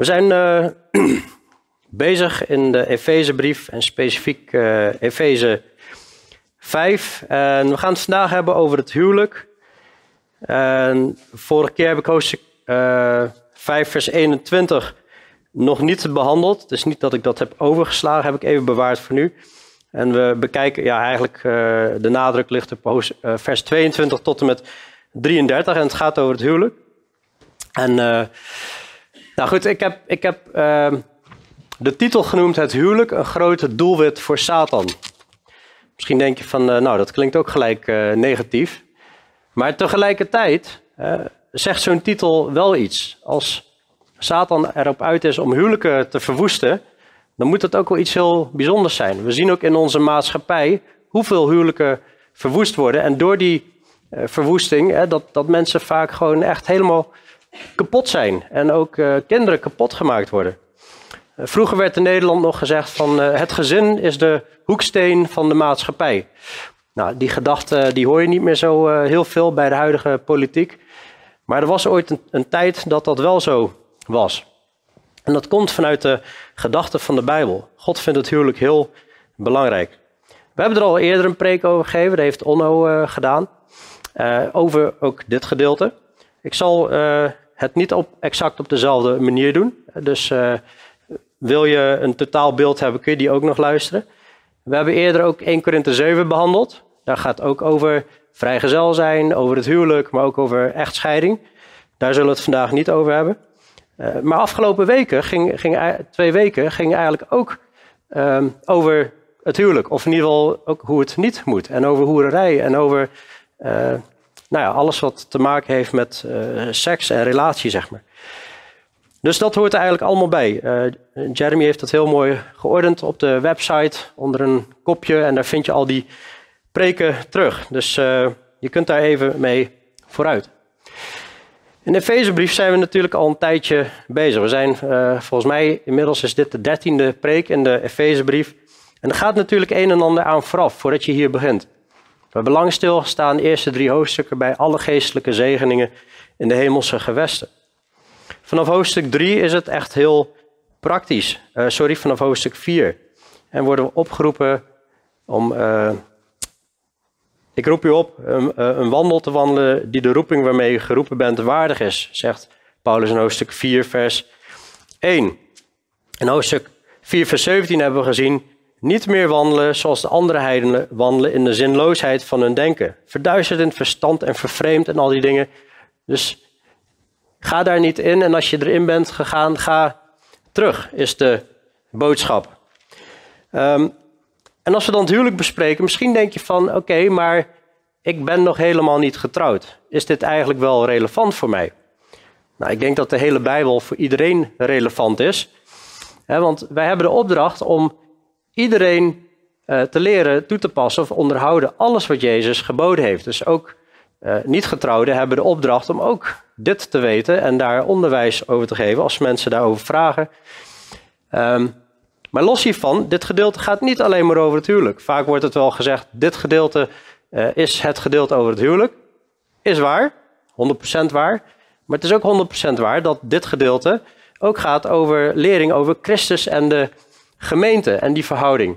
We zijn uh, bezig in de Efezebrief en specifiek uh, Efeze 5. En we gaan het vandaag hebben over het huwelijk. En vorige keer heb ik hoofdstuk uh, 5, vers 21 nog niet behandeld. Dus niet dat ik dat heb overgeslagen, heb ik even bewaard voor nu. En we bekijken, ja, eigenlijk uh, de nadruk ligt op uh, vers 22 tot en met 33. En het gaat over het huwelijk. En, nou goed, ik heb, ik heb ehm, de titel genoemd: Het huwelijk, een grote doelwit voor Satan. Misschien denk je van, nou, dat klinkt ook gelijk negatief. Maar tegelijkertijd zegt zo'n titel wel iets. Als Satan erop uit is om huwelijken te verwoesten, dan moet het ook wel iets heel bijzonders zijn. We zien ook in onze maatschappij hoeveel huwelijken verwoest worden. En door die verwoesting, dat, dat mensen vaak gewoon echt helemaal kapot zijn. En ook uh, kinderen kapot gemaakt worden. Uh, vroeger werd in Nederland nog gezegd van het gezin is de hoeksteen van de maatschappij. Nou, die gedachte die hoor je niet meer zo heel veel bij de huidige politiek. Maar er was ooit een, een tijd dat dat wel zo was. En dat komt vanuit de gedachte van de Bijbel. God vindt het huwelijk heel belangrijk. We hebben er al eerder een preek over gegeven, dat heeft Onno gedaan. Over ook dit gedeelte. Ik zal uh, het niet op, exact op dezelfde manier doen. Dus wil je een totaal beeld hebben, kun je die ook nog luisteren. We hebben eerder ook 1 Korinthe 7 behandeld. Daar gaat ook over vrijgezel zijn, over het huwelijk, maar ook over echtscheiding. Daar zullen we het vandaag niet over hebben. Uh, maar afgelopen weken, ging, ging, twee weken, ging eigenlijk ook um, over het huwelijk. Of in ieder geval ook hoe het niet moet. En over hoererij en over nou ja, alles wat te maken heeft met uh, seks en relatie, zeg maar. Dus dat hoort er eigenlijk allemaal bij. Jeremy heeft dat heel mooi geordend op de website onder een kopje. En daar vind je al die preken terug. Dus je kunt daar even mee vooruit. In de Efezebrief zijn we natuurlijk al een tijdje bezig. We zijn, volgens mij, inmiddels is dit de dertiende preek in de Efezebrief. En er gaat natuurlijk een en ander aan vooraf, voordat je hier begint. We hebben lang de eerste drie hoofdstukken, bij alle geestelijke zegeningen in de hemelse gewesten. Vanaf hoofdstuk 3 is het echt heel praktisch. Uh, sorry, vanaf hoofdstuk 4. En worden we opgeroepen om uh, ik roep u op een, eh, een, wandel te wandelen die de roeping waarmee je geroepen bent waardig is, zegt Paulus in hoofdstuk 4, vers 1. In hoofdstuk 4, vers 17 hebben we gezien, niet meer wandelen zoals de andere heidenen wandelen in de zinloosheid van hun denken. Verduisterd in verstand en vervreemd en al die dingen. Dus ga daar niet in en als je erin bent gegaan, ga terug, is de boodschap. Um, en als we dan het huwelijk bespreken, misschien denk je van oké, maar ik ben nog helemaal niet getrouwd. Is dit eigenlijk wel relevant voor mij? Nou, ik denk dat de hele Bijbel voor iedereen relevant is. want wij hebben de opdracht om iedereen uh, te leren toe te passen of onderhouden alles wat Jezus geboden heeft. Dus ook uh, niet-getrouwden hebben de opdracht om ook dit te weten en daar onderwijs over te geven als mensen daarover vragen. Um, maar los hiervan, dit gedeelte gaat niet alleen maar over het huwelijk. Vaak wordt het wel gezegd, dit gedeelte uh, is het gedeelte over het huwelijk. Is waar, 100% waar. Maar het is ook 100% waar dat dit gedeelte ook gaat over lering over Christus en de gemeente en die verhouding.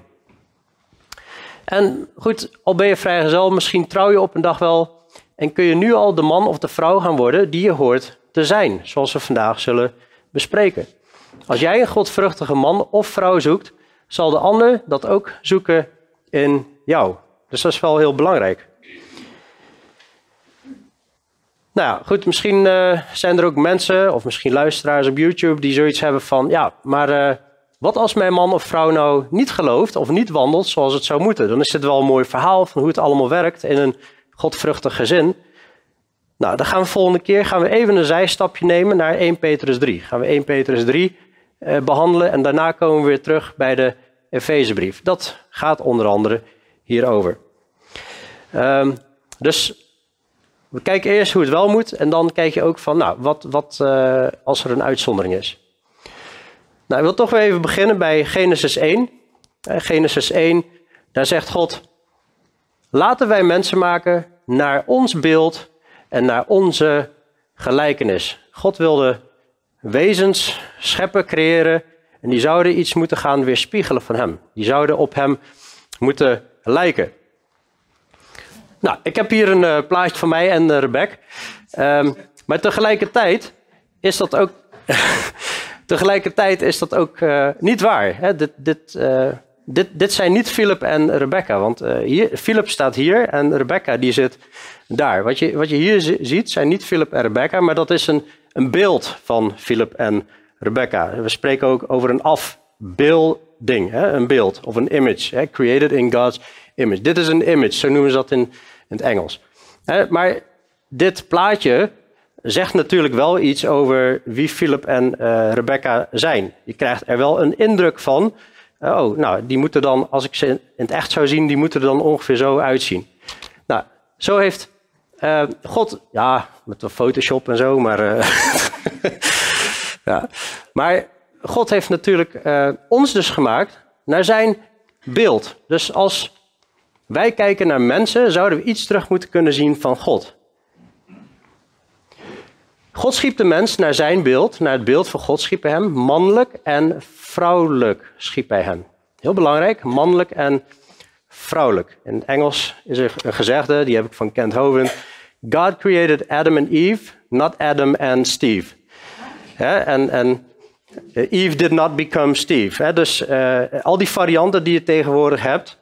En goed, al ben je vrijgezel, misschien trouw je op een dag wel en kun je nu al de man of de vrouw gaan worden die je hoort te zijn, zoals we vandaag zullen bespreken. Als jij een godvruchtige man of vrouw zoekt, zal de ander dat ook zoeken in jou. Dus dat is wel heel belangrijk. Nou ja, goed, misschien uh, zijn er ook mensen, of misschien luisteraars op YouTube, die zoiets hebben van: ja, maar uh, wat als mijn man of vrouw nou niet gelooft of niet wandelt zoals het zou moeten? Dan is dit wel een mooi verhaal van hoe het allemaal werkt in een godvruchtig gezin. Nou, dan gaan we volgende keer gaan we even een zijstapje nemen naar 1 Petrus 3. Gaan we 1 Petrus 3 eh, behandelen en daarna komen we weer terug bij de Efezebrief. Dat gaat onder andere hierover. Um, dus we kijken eerst hoe het wel moet en dan kijk je ook van, nou, wat, wat uh, als er een uitzondering is. Nou, ik wil toch weer even beginnen bij Genesis 1. Uh, Genesis 1, daar zegt God, laten wij mensen maken naar ons beeld en naar onze gelijkenis. God wilde wezens scheppen, creëren. En die zouden iets moeten gaan weerspiegelen van hem. Die zouden op hem moeten lijken. Nou, ik heb hier een uh, plaatje van mij en uh, Rebecca. Um, maar tegelijkertijd is dat ook, tegelijkertijd is dat ook uh, niet waar. Hè? Dit, dit, dit, dit zijn niet Philip en Rebecca. Want hier, Philip staat hier en Rebecca die zit daar. Wat je, wat je hier ziet zijn niet Philip en Rebecca, maar dat is een, een beeld van Philip en Rebecca. We spreken ook over een afbeelding, hè? een beeld of een image. Hè? Created in God's image. Dit is een image, zo noemen ze dat in, in het Engels. Maar dit plaatje zegt natuurlijk wel iets over wie Philip en uh, Rebecca zijn. Je krijgt er wel een indruk van. oh, nou, die moeten dan, als ik ze in het echt zou zien, die moeten er dan ongeveer zo uitzien. Nou, zo heeft uh, God, ja, met de Photoshop en zo, maar. Ja. Maar God heeft natuurlijk ons dus gemaakt naar zijn beeld. Dus als wij kijken naar mensen, zouden we iets terug moeten kunnen zien van God. God schiep de mens naar zijn beeld, naar het beeld van God schiep hij hem. Mannelijk en vrouwelijk schiep hij hem. Heel belangrijk, mannelijk en vrouwelijk. In het Engels is er een gezegde, die heb ik van Kent Hovind. God created Adam and Eve, not Adam and Steve. En, en Eve did not become Steve. Dus uh, al die varianten die je tegenwoordig hebt,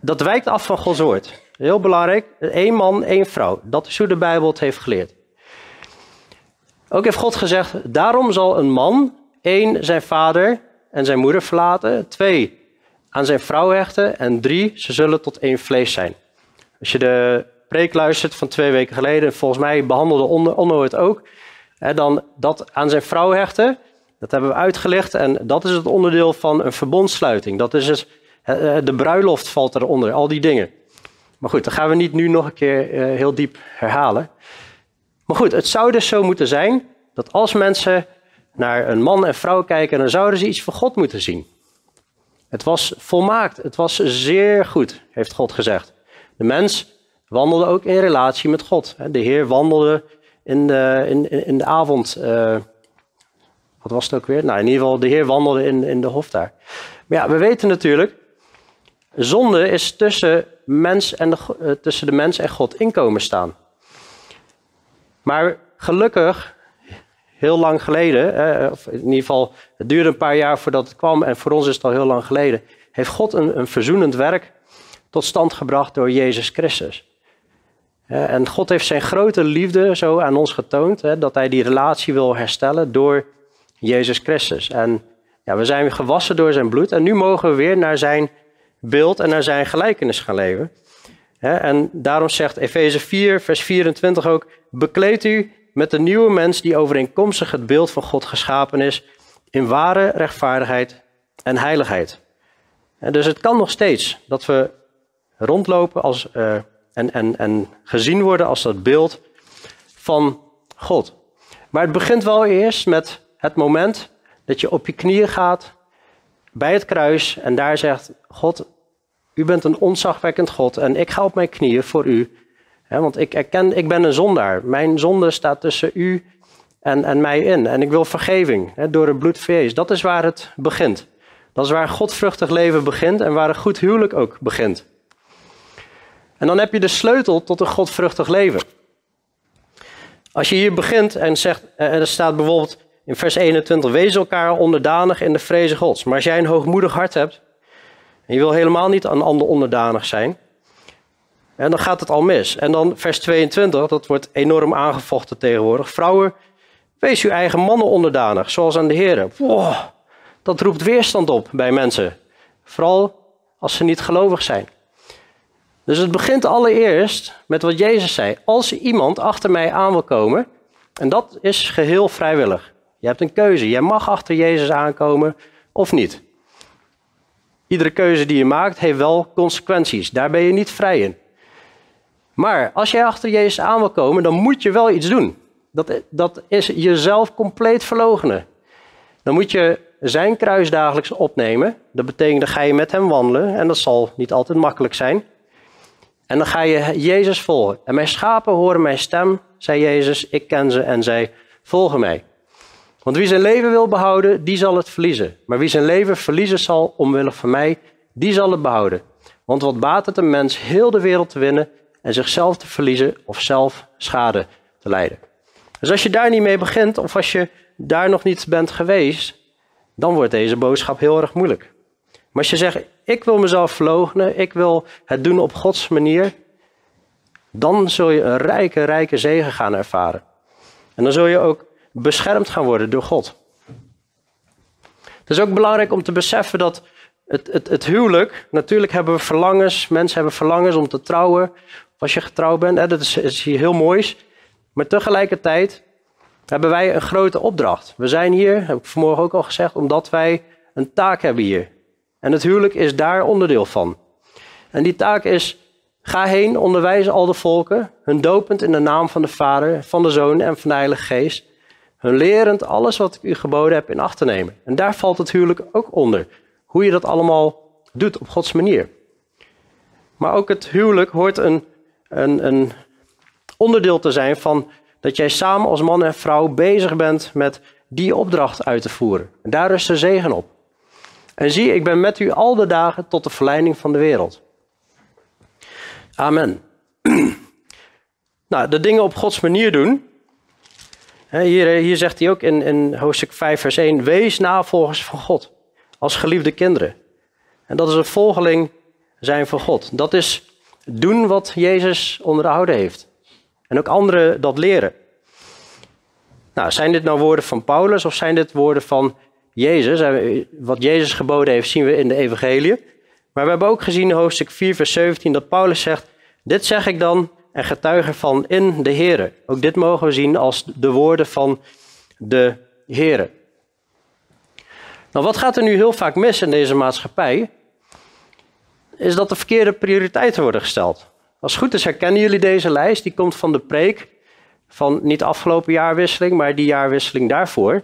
dat wijkt af van Gods woord. Heel belangrijk, één man, één vrouw. Dat is hoe de Bijbel het heeft geleerd. Ook heeft God gezegd, daarom zal een man één zijn vader en zijn moeder verlaten, twee aan zijn vrouw hechten en drie, ze zullen tot één vlees zijn. Als je de preek luistert van twee weken geleden, volgens mij behandelde Onno het ook, hè, dan dat aan zijn vrouw hechten, dat hebben we uitgelegd en dat is het onderdeel van een verbondsluiting. Dat is het, de bruiloft valt eronder, al die dingen. Maar goed, dat gaan we niet nu nog een keer eh, heel diep herhalen. Maar goed, het zou dus zo moeten zijn dat als mensen naar een man en vrouw kijken, dan zouden ze iets van God moeten zien. Het was volmaakt, het was zeer goed, heeft God gezegd. De mens wandelde ook in relatie met God. De Heer wandelde in de, in, in de avond. Uh, wat was het ook weer? Nou, in ieder geval, de Heer wandelde in, in de hof daar. Maar ja, we weten natuurlijk, zonde is tussen, mens en de, uh, tussen de mens en God inkomen staan. Maar gelukkig, heel lang geleden, of in ieder geval, het duurde een paar jaar voordat het kwam en voor ons is het al heel lang geleden, heeft God een, een verzoenend werk tot stand gebracht door Jezus Christus. En God heeft zijn grote liefde zo aan ons getoond, dat hij die relatie wil herstellen door Jezus Christus. En ja, we zijn gewassen door zijn bloed en nu mogen we weer naar zijn beeld en naar zijn gelijkenis gaan leven. En daarom zegt Efeze 4, vers 24 ook, bekleed u met de nieuwe mens die overeenkomstig het beeld van God geschapen is, in ware rechtvaardigheid en heiligheid. En dus het kan nog steeds dat we rondlopen als, uh, en, en, en gezien worden als dat beeld van God. Maar het begint wel eerst met het moment dat je op je knieën gaat bij het kruis en daar zegt: God, u bent een ontzagwekkend God en ik ga op mijn knieën voor u. want ik erken, ik ben een zondaar. Mijn zonde staat tussen u en, en mij in. En ik wil vergeving door het bloed van Jezus. Dat is waar het begint. Dat is waar godvruchtig leven begint en waar een goed huwelijk ook begint. En dan heb je de sleutel tot een godvruchtig leven. Als je hier begint en zegt, en er staat bijvoorbeeld in vers 21, wees elkaar onderdanig in de vrezen gods. Maar als jij een hoogmoedig hart hebt, en je wil helemaal niet aan ander onderdanig zijn. En dan gaat het al mis. En dan vers 22, dat wordt enorm aangevochten tegenwoordig. Vrouwen, wees uw eigen mannen onderdanig, zoals aan de heren. Dat roept weerstand op bij mensen. Vooral als ze niet gelovig zijn. Dus het begint allereerst met wat Jezus zei. Als iemand achter mij aan wil komen, en dat is geheel vrijwillig. Je hebt een keuze. Jij mag achter Jezus aankomen of niet. Iedere keuze die je maakt heeft wel consequenties. Daar ben je niet vrij in. Maar als jij achter Jezus aan wil komen, dan moet je wel iets doen. Dat, dat is jezelf compleet verlogenen. Dan moet je zijn kruis dagelijks opnemen. Dat betekent dat ga je met hem wandelen. En dat zal niet altijd makkelijk zijn. En dan ga je Jezus volgen. En mijn schapen horen mijn stem, zei Jezus. Ik ken ze en zij volgen mij. Want wie zijn leven wil behouden, die zal het verliezen. Maar wie zijn leven verliezen zal omwille van mij, die zal het behouden. Want wat baat het een mens heel de wereld te winnen en zichzelf te verliezen of zelf schade te lijden? Dus als je daar niet mee begint of als je daar nog niet bent geweest, dan wordt deze boodschap heel erg moeilijk. Maar als je zegt, ik wil mezelf verloochenen, ik wil het doen op Gods manier, dan zul je een rijke, rijke zegen gaan ervaren. En dan zul je ook beschermd gaan worden door God. Het is ook belangrijk om te beseffen dat het, het, het huwelijk, natuurlijk hebben we verlangens, mensen hebben verlangens om te trouwen. Als je getrouwd bent, hè, dat is, is hier heel moois. Maar tegelijkertijd hebben wij een grote opdracht. We zijn hier, heb ik vanmorgen ook al gezegd, omdat wij een taak hebben hier. En het huwelijk is daar onderdeel van. En die taak is, ga heen, onderwijs al de volken, hun dopend in de naam van de Vader, van de Zoon en van de Heilige Geest. Hun lerend alles wat ik u geboden heb in acht te nemen. En daar valt het huwelijk ook onder. Hoe je dat allemaal doet op Gods manier. Maar ook het huwelijk hoort een, een, een onderdeel te zijn van dat jij samen als man en vrouw bezig bent met die opdracht uit te voeren. En daar rust de zegen op. En zie, ik ben met u al de dagen tot de verleiding van de wereld. Amen. nou, de dingen op Gods manier doen. Hier, hier zegt hij ook in, in hoofdstuk 5, vers 1: Wees navolgers van God, als geliefde kinderen. En dat is een volgeling zijn van God. Dat is doen wat Jezus onderhouden heeft. En ook anderen dat leren. Nou, zijn dit nou woorden van Paulus of zijn dit woorden van Jezus? Wat Jezus geboden heeft, zien we in de Evangelie. Maar we hebben ook gezien in hoofdstuk 4, vers 17 dat Paulus zegt: Dit zeg ik dan en getuig ervan in de Here. Ook dit mogen we zien als de woorden van de Here. Nou, wat gaat er nu heel vaak mis in deze maatschappij? Is dat de verkeerde prioriteiten worden gesteld. Als het goed is herkennen jullie deze lijst. Die komt van de preek van niet afgelopen jaarwisseling, maar die jaarwisseling daarvoor. Dan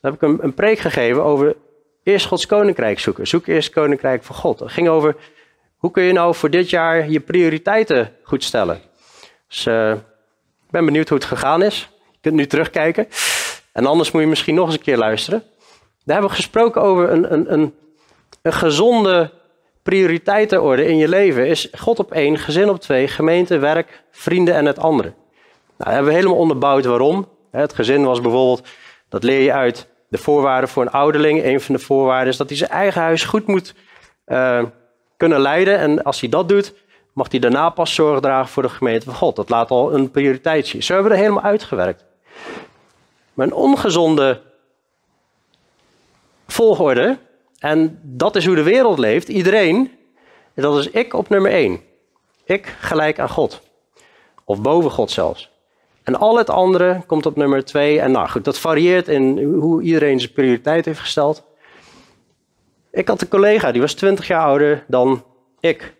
heb ik een, preek gegeven over eerst Gods koninkrijk zoeken. Zoek eerst koninkrijk van God. Het ging over hoe kun je nou voor dit jaar je prioriteiten goed stellen. Dus uh, ik ben benieuwd hoe het gegaan is. Je kunt nu terugkijken. En anders moet je misschien nog eens een keer luisteren. Daar hebben we gesproken over een, een, een, een gezonde prioriteitenorde in je leven. Is God op één, gezin op twee, gemeente, werk, vrienden en het andere. Nou, hebben we helemaal onderbouwd waarom. Het gezin was bijvoorbeeld, dat leer je uit de voorwaarden voor een ouderling. Een van de voorwaarden is dat hij zijn eigen huis goed moet uh, kunnen leiden. En als hij dat doet, mag hij daarna pas zorg dragen voor de gemeente van God. Dat laat al een prioriteit zien. Zo hebben we er helemaal uitgewerkt. Maar een ongezonde volgorde, en dat is hoe de wereld leeft, iedereen, dat is ik op nummer één. Ik gelijk aan God. Of boven God zelfs. En al het andere komt op nummer twee. En nou goed, dat varieert in hoe iedereen zijn prioriteit heeft gesteld. Ik had een collega, die was 20 jaar ouder dan ik.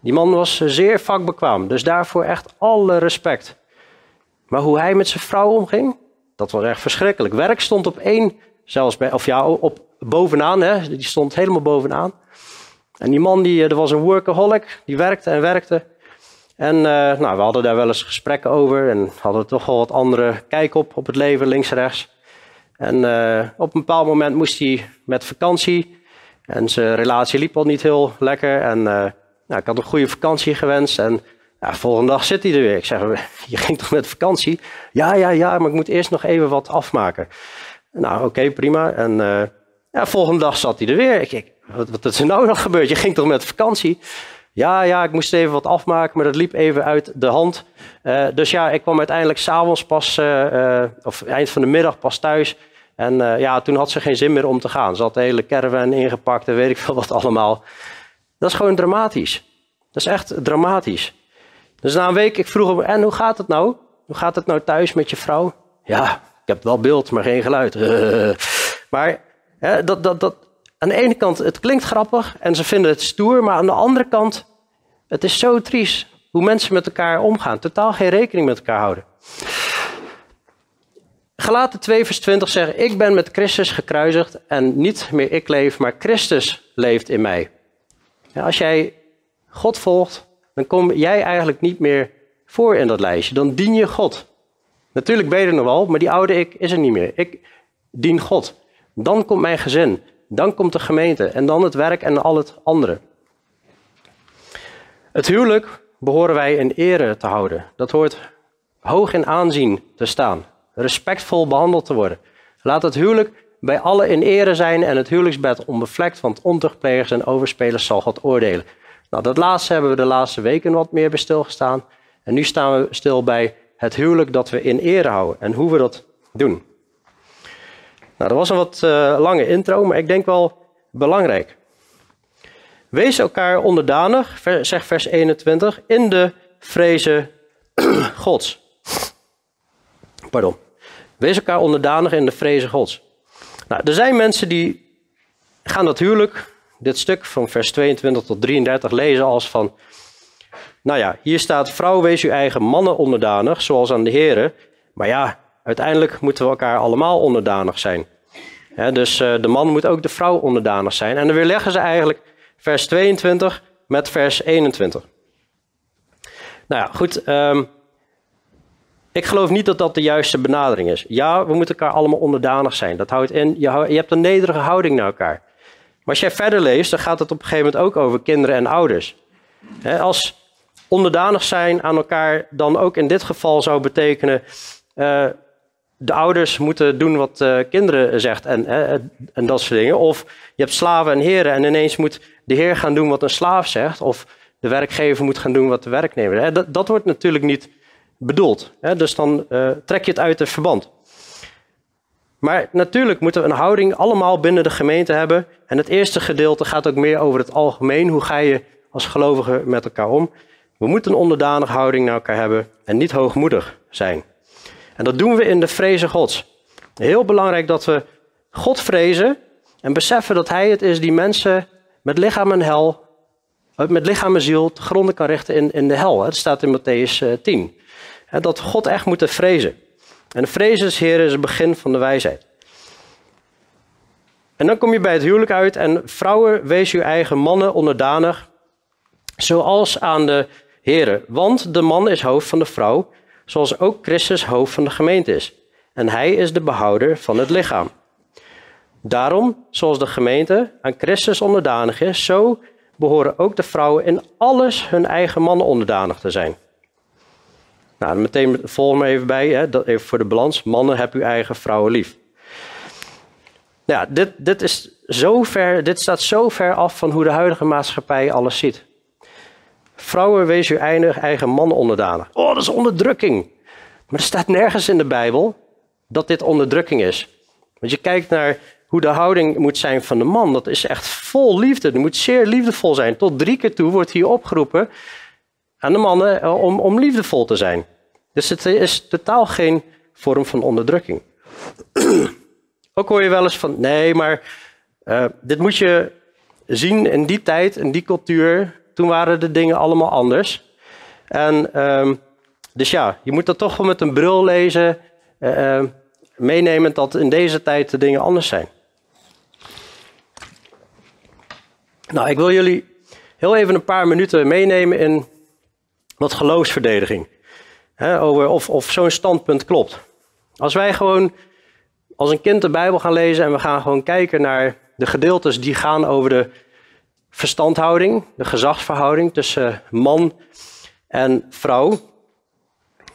Die man was zeer vakbekwaam, dus daarvoor echt alle respect. Maar hoe hij met zijn vrouw omging, dat was echt verschrikkelijk. Werk stond op één, zelfs bij, of ja, op bovenaan, hè, die stond helemaal bovenaan. En die man, die, er eh, was een workaholic, die werkte en werkte. En uh, nou, we hadden daar wel eens gesprekken over en hadden toch wel wat andere kijk op, op het leven, links rechts. En uh, op een bepaald moment moest hij met vakantie. En zijn relatie liep al niet heel lekker. En nou, ik had een goede vakantie gewenst. En ja, volgende dag zit hij er weer. Ik zeg, je ging toch met vakantie? Ja, ja, ja, maar ik moet eerst nog even wat afmaken. Nou, oké, prima. En ja, volgende dag zat hij er weer. Ik denk, wat, is er nou nog gebeurd? Je ging toch met vakantie? Ja, ja, ik moest even wat afmaken, maar dat liep even uit de hand. Uh, dus ja, ik kwam uiteindelijk s'avonds pas, uh, of eind van de middag pas thuis. En ja, toen had ze geen zin meer om te gaan. Ze had de hele caravan ingepakt en weet ik veel wat allemaal. Dat is gewoon dramatisch. Dat is echt dramatisch. Dus na een week, ik vroeg hem, en hoe gaat het nou? Hoe gaat het nou thuis met je vrouw? Ja, ik heb wel beeld, maar geen geluid. maar dat, dat, dat, aan de ene kant, het klinkt grappig en ze vinden het stoer, maar aan de andere kant, het is zo triest hoe mensen met elkaar omgaan. Totaal geen rekening met elkaar houden. Galaten 2 vers 20 zegt, ik ben met Christus gekruisigd en niet meer ik leef, maar Christus leeft in mij. Ja, als jij God volgt, dan kom jij eigenlijk niet meer voor in dat lijstje. Dan dien je God. Natuurlijk ben je er nog wel, maar die oude ik is er niet meer. Ik, dien God. Dan komt mijn gezin. Dan komt de gemeente. En dan het werk en al het andere. Het huwelijk behoren wij in ere te houden. Dat hoort hoog in aanzien te staan. Respectvol behandeld te worden. Laat het huwelijk bij alle in ere zijn en het huwelijksbed onbevlekt, want ontuchtplegers en overspelers zal God oordelen. Nou, dat laatste hebben we de laatste weken wat meer bij stilgestaan. En nu staan we stil bij het huwelijk dat we in ere houden en hoe we dat doen. Nou, dat was een wat uh, lange intro, maar ik denk wel belangrijk. Wees elkaar onderdanig, zegt vers 21, in de vrezen Gods. Pardon. Wees elkaar onderdanig in de vrezen Gods. Nou, er zijn mensen die gaan natuurlijk dit stuk van vers 22 tot 33 lezen als van, nou ja, hier staat vrouw wees uw eigen mannen onderdanig, zoals aan de heren. Maar ja, uiteindelijk moeten we elkaar allemaal onderdanig zijn. dus uh, de man moet ook de vrouw onderdanig zijn. En dan weerleggen ze eigenlijk vers 22 met vers 21. Nou ja, goed. Um, ik geloof niet dat dat de juiste benadering is. Ja, we moeten elkaar allemaal onderdanig zijn. Dat houdt in, je, je hebt een nederige houding naar elkaar. Maar als jij verder leest, dan gaat het op een gegeven moment ook over kinderen en ouders. als onderdanig zijn aan elkaar dan ook in dit geval zou betekenen... Uh, de ouders moeten doen wat uh, kinderen zegt en, en dat soort dingen. Of je hebt slaven en heren en ineens moet de heer gaan doen wat een slaaf zegt. Of de werkgever moet gaan doen wat de werknemer. Dat, dat wordt natuurlijk niet bedoeld. Dus dan uh, trek je het uit het verband. Maar natuurlijk moeten we een houding allemaal binnen de gemeente hebben. En het eerste gedeelte gaat ook meer over het algemeen. Hoe ga je als gelovige met elkaar om? We moeten een onderdanige houding naar elkaar hebben en niet hoogmoedig zijn. En dat doen we in de vrezen Gods. Heel belangrijk dat we God vrezen en beseffen dat Hij het is die mensen met lichaam en hel, met lichaam en ziel te gronden kan richten in, in de hel. Dat staat in Matthäus 10. Eh, dat God echt moeten vrezen. En vrezen des Heer is het begin van de wijsheid. En dan kom je bij het huwelijk uit en vrouwen, wees uw eigen mannen onderdanig, zoals aan de Heer. Want de man is hoofd van de vrouw, zoals ook Christus hoofd van de gemeente is. En hij is de behouder van het lichaam. Daarom, zoals de gemeente aan Christus onderdanig is, zo behoren ook de vrouwen in alles hun eigen mannen onderdanig te zijn. Nou, meteen volg me even bij, hè, even voor de balans. Mannen, heb uw eigen vrouwen lief. Ja, dit, dit, is zo ver, dit staat zo ver af van hoe de huidige maatschappij alles ziet. Vrouwen, wees uw eigen man onderdanig. Oh, dat is onderdrukking. Maar er staat nergens in de Bijbel dat dit onderdrukking is. Want je kijkt naar hoe de houding moet zijn van de man. Dat is echt vol liefde. Het moet zeer liefdevol zijn. Tot drie keer toe wordt hier opgeroepen aan de mannen eh, om, om liefdevol te zijn. Dus het is totaal geen vorm van onderdrukking. Ook hoor je wel eens van, nee, maar uh, dit moet je zien in die tijd, in die cultuur. Toen waren de dingen allemaal anders. En um, dus ja, je moet dat toch wel met een bril lezen, uh, uh, meenemen dat in deze tijd de dingen anders zijn. Nou, ik wil jullie heel even een paar minuten meenemen in wat geloofsverdediging over of, of zo'n standpunt klopt. Als wij gewoon als een kind de Bijbel gaan lezen en we gaan gewoon kijken naar de gedeeltes die gaan over de verstandhouding, de gezagsverhouding tussen man en vrouw,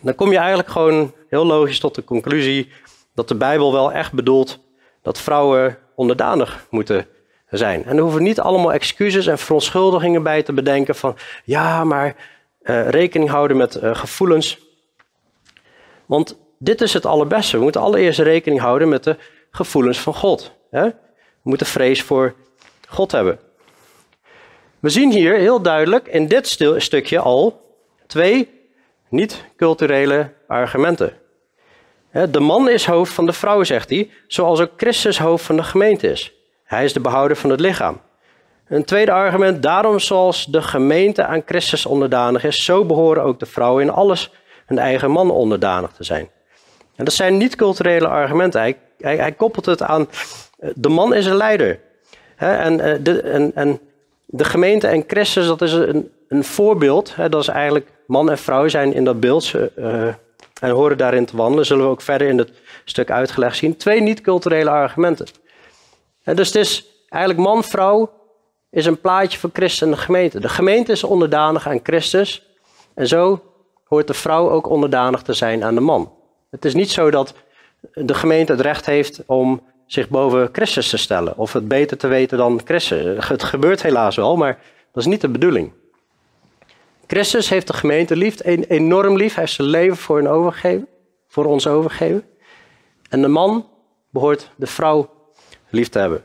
dan kom je eigenlijk gewoon heel logisch tot de conclusie dat de Bijbel wel echt bedoelt dat vrouwen onderdanig moeten zijn. En er hoeven niet allemaal excuses en verontschuldigingen bij te bedenken van ja, maar uh, rekening houden met uh, gevoelens. Want dit is het allerbeste. We moeten allereerst rekening houden met de gevoelens van God. Hè? We moeten vrees voor God hebben. We zien hier heel duidelijk in dit stukje al twee niet-culturele argumenten. De man is hoofd van de vrouw, zegt hij, zoals ook Christus hoofd van de gemeente is. Hij is de behouder van het lichaam. Een tweede argument, daarom zoals de gemeente aan Christus onderdanig is, zo behoren ook de vrouwen in alles hun eigen man onderdanig te zijn. En dat zijn niet-culturele argumenten. Hij, hij, koppelt het aan, eh, de man is een leider. en, eh, de, en, en, de gemeente en Christus, dat is een, een voorbeeld. dat is eigenlijk, man en vrouw zijn in dat beeld uh, en horen daarin te wandelen. Zullen we ook verder in het stuk uitgelegd zien. Twee niet-culturele argumenten. En dus het is eigenlijk man-vrouw is een plaatje van Christus en de gemeente. De gemeente is onderdanig aan Christus. En zo hoort de vrouw ook onderdanig te zijn aan de man. Het is niet zo dat de gemeente het recht heeft om zich boven Christus te stellen. Of het beter te weten dan Christus. Het gebeurt helaas wel, maar dat is niet de bedoeling. Christus heeft de gemeente lief, enorm lief. Hij heeft zijn leven voor, hen overgegeven, voor ons overgegeven. En de man behoort de vrouw lief te hebben.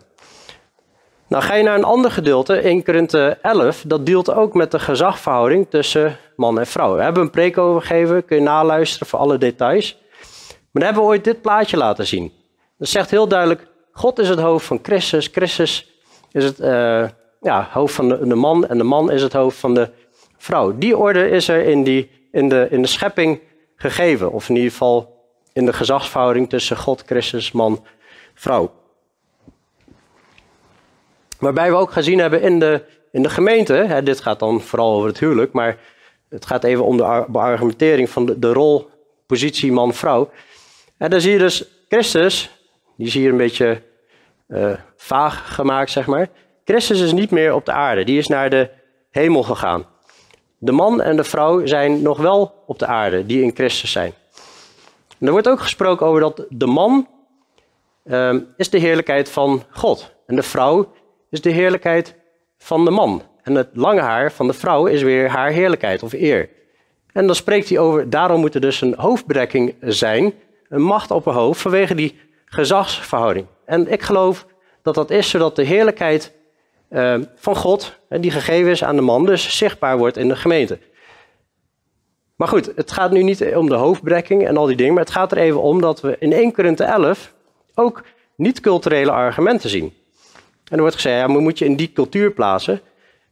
Nou ga je naar een ander gedeelte, in Korinthe 11, dat deelt ook met de gezagverhouding tussen man en vrouw. We hebben een preek overgegeven, kun je naluisteren voor alle details. Maar dan hebben we ooit dit plaatje laten zien. Dat zegt heel duidelijk, God is het hoofd van Christus, Christus is het uh, ja, hoofd van de, de, man en de man is het hoofd van de vrouw. Die orde is er in, die, in, de, in de schepping gegeven, of in ieder geval in de gezagsverhouding tussen God, Christus, man, vrouw. Waarbij we ook gezien hebben in de, in de gemeente, hè, dit gaat dan vooral over het huwelijk, maar het gaat even om de beargumentering van de, de rol, positie man-vrouw. En dan zie je dus Christus, die is hier een beetje uh, vaag gemaakt, zeg maar. Christus is niet meer op de aarde, die is naar de hemel gegaan. De man en de vrouw zijn nog wel op de aarde, die in Christus zijn. En er wordt ook gesproken over dat de man uh, is de heerlijkheid van God. En de vrouw is de heerlijkheid van de man. En het lange haar van de vrouw is weer haar heerlijkheid of eer. En dan spreekt hij over, daarom moet er dus een hoofdbedekking zijn, een macht op een hoofd, vanwege die gezagsverhouding. En ik geloof dat dat is zodat de heerlijkheid uh, van God, die gegeven is aan de man, dus zichtbaar wordt in de gemeente. Maar goed, het gaat nu niet om de hoofdbrekking en al die dingen, maar het gaat er even om dat we in 1 Korinthe 11 ook niet-culturele argumenten zien. En er wordt gezegd, ja, maar moet je in die cultuur plaatsen.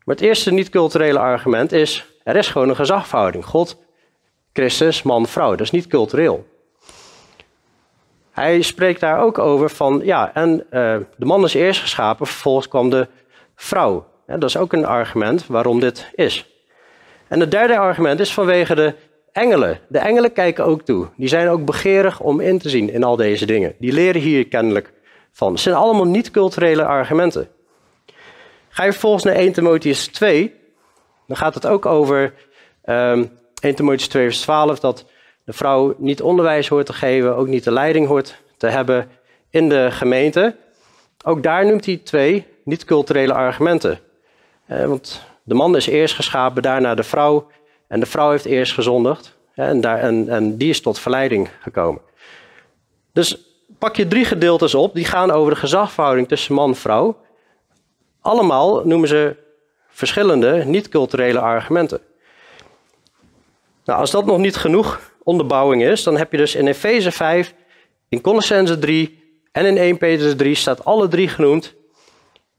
Maar het eerste niet-culturele argument is, er is gewoon een gezagverhouding. God, Christus, man, vrouw. Dat is niet cultureel. Hij spreekt daar ook over van, ja, en uh, de man is eerst geschapen, vervolgens kwam de vrouw. Ja, dat is ook een argument waarom dit is. En het derde argument is vanwege de engelen. De engelen kijken ook toe. Die zijn ook begeerig om in te zien in al deze dingen. Die leren hier kennelijk van. Het zijn allemaal niet-culturele argumenten. Ga je vervolgens naar 1 Timotheus 2, dan gaat het ook over um, ehm, 1 Timotheus 2 vers 12, dat de vrouw niet onderwijs hoort te geven, ook niet de leiding hoort te hebben in de gemeente. Ook daar noemt hij twee niet-culturele argumenten. Eh, want de man is eerst geschapen, daarna de vrouw. En de vrouw heeft eerst gezondigd. En, daar, en, en die is tot verleiding gekomen. Dus pak je drie gedeeltes op, die gaan over de gezagverhouding tussen man en vrouw. Allemaal noemen ze verschillende niet-culturele argumenten. Nou, als dat nog niet genoeg onderbouwing is, dan heb je dus in Efeze 5, in Colossense 3 en in 1 Petrus 3 staat alle drie genoemd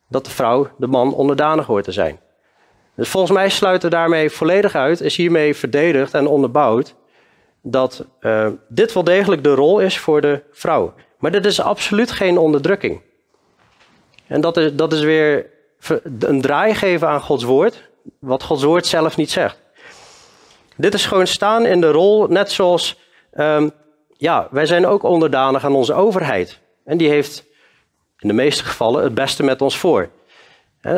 dat de vrouw de man onderdanig hoort te zijn. Dus volgens mij sluit er daarmee volledig uit, is hiermee verdedigd en onderbouwd, dat uh, dit wel degelijk de rol is voor de vrouw. Maar dit is absoluut geen onderdrukking. En dat is, dat is weer een draai geven aan Gods woord, wat Gods woord zelf niet zegt. Dit is gewoon staan in de rol, net zoals, um, ja, wij zijn ook onderdanig aan onze overheid. En die heeft in de meeste gevallen het beste met ons voor.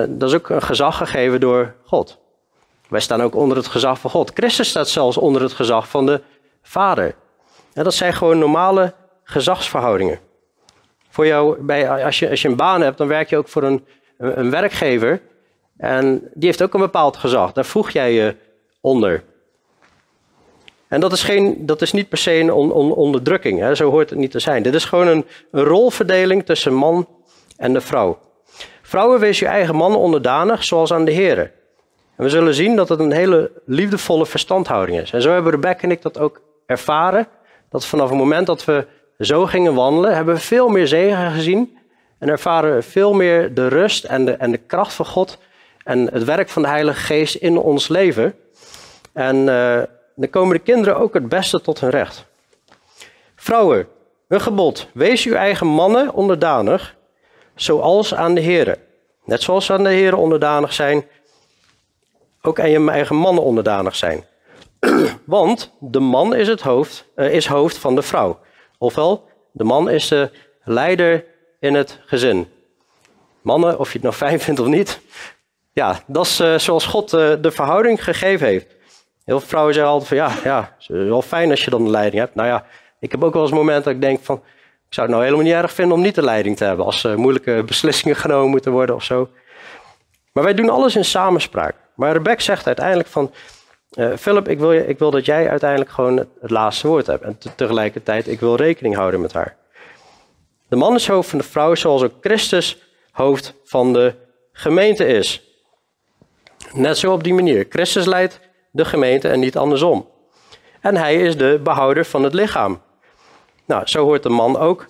Dat is ook een gezag gegeven door God. Wij staan ook onder het gezag van God. Christus staat zelfs onder het gezag van de Vader. Dat zijn gewoon normale gezagsverhoudingen. Voor jou, bij, als, je, als je een baan hebt, dan werk je ook voor een, een werkgever. En die heeft ook een bepaald gezag. Daar voeg jij je onder. En dat is, geen, dat is niet per se een onderdrukking. Hè? Zo hoort het niet te zijn. Dit is gewoon een, rolverdeling tussen man en de vrouw. Vrouwen, wees je eigen man onderdanig, zoals aan de heren. En we zullen zien dat het een hele liefdevolle verstandhouding is. En zo hebben Rebecca en ik dat ook ervaren. Dat vanaf het moment dat we zo gingen wandelen, hebben we veel meer zegen gezien. En ervaren we veel meer de rust en de, en de kracht van God. En het werk van de Heilige Geest in ons leven. En uh, dan komen de kinderen ook het beste tot hun recht. Vrouwen, een gebod. Wees uw eigen mannen onderdanig, zoals aan de heren. Net zoals aan de heren onderdanig zijn, ook aan je eigen mannen onderdanig zijn. Want de man is het hoofd, uh, is hoofd van de vrouw. Ofwel, de man is de leider in het gezin. Mannen, of je het nou fijn vindt of niet, ja, dat is uh, zoals God uh, de verhouding gegeven heeft. Heel veel vrouwen zeggen altijd van ja, ja, het is wel fijn als je dan de leiding hebt. Nou ja, ik heb ook wel eens momenten dat ik denk van, ik zou het nou helemaal niet erg vinden om niet de leiding te hebben. Als er moeilijke beslissingen genomen moeten worden of zo. Maar wij doen alles in samenspraak. Maar Rebecca zegt uiteindelijk van, uh, Philip, ik wil, ik wil dat jij uiteindelijk gewoon het, laatste woord hebt. En te, tegelijkertijd, ik wil rekening houden met haar. De man is hoofd van de vrouw, zoals ook Christus hoofd van de gemeente is. Net zo op die manier. Christus leidt de gemeente en niet andersom. En hij is de behouder van het lichaam. Nou, zo hoort de man ook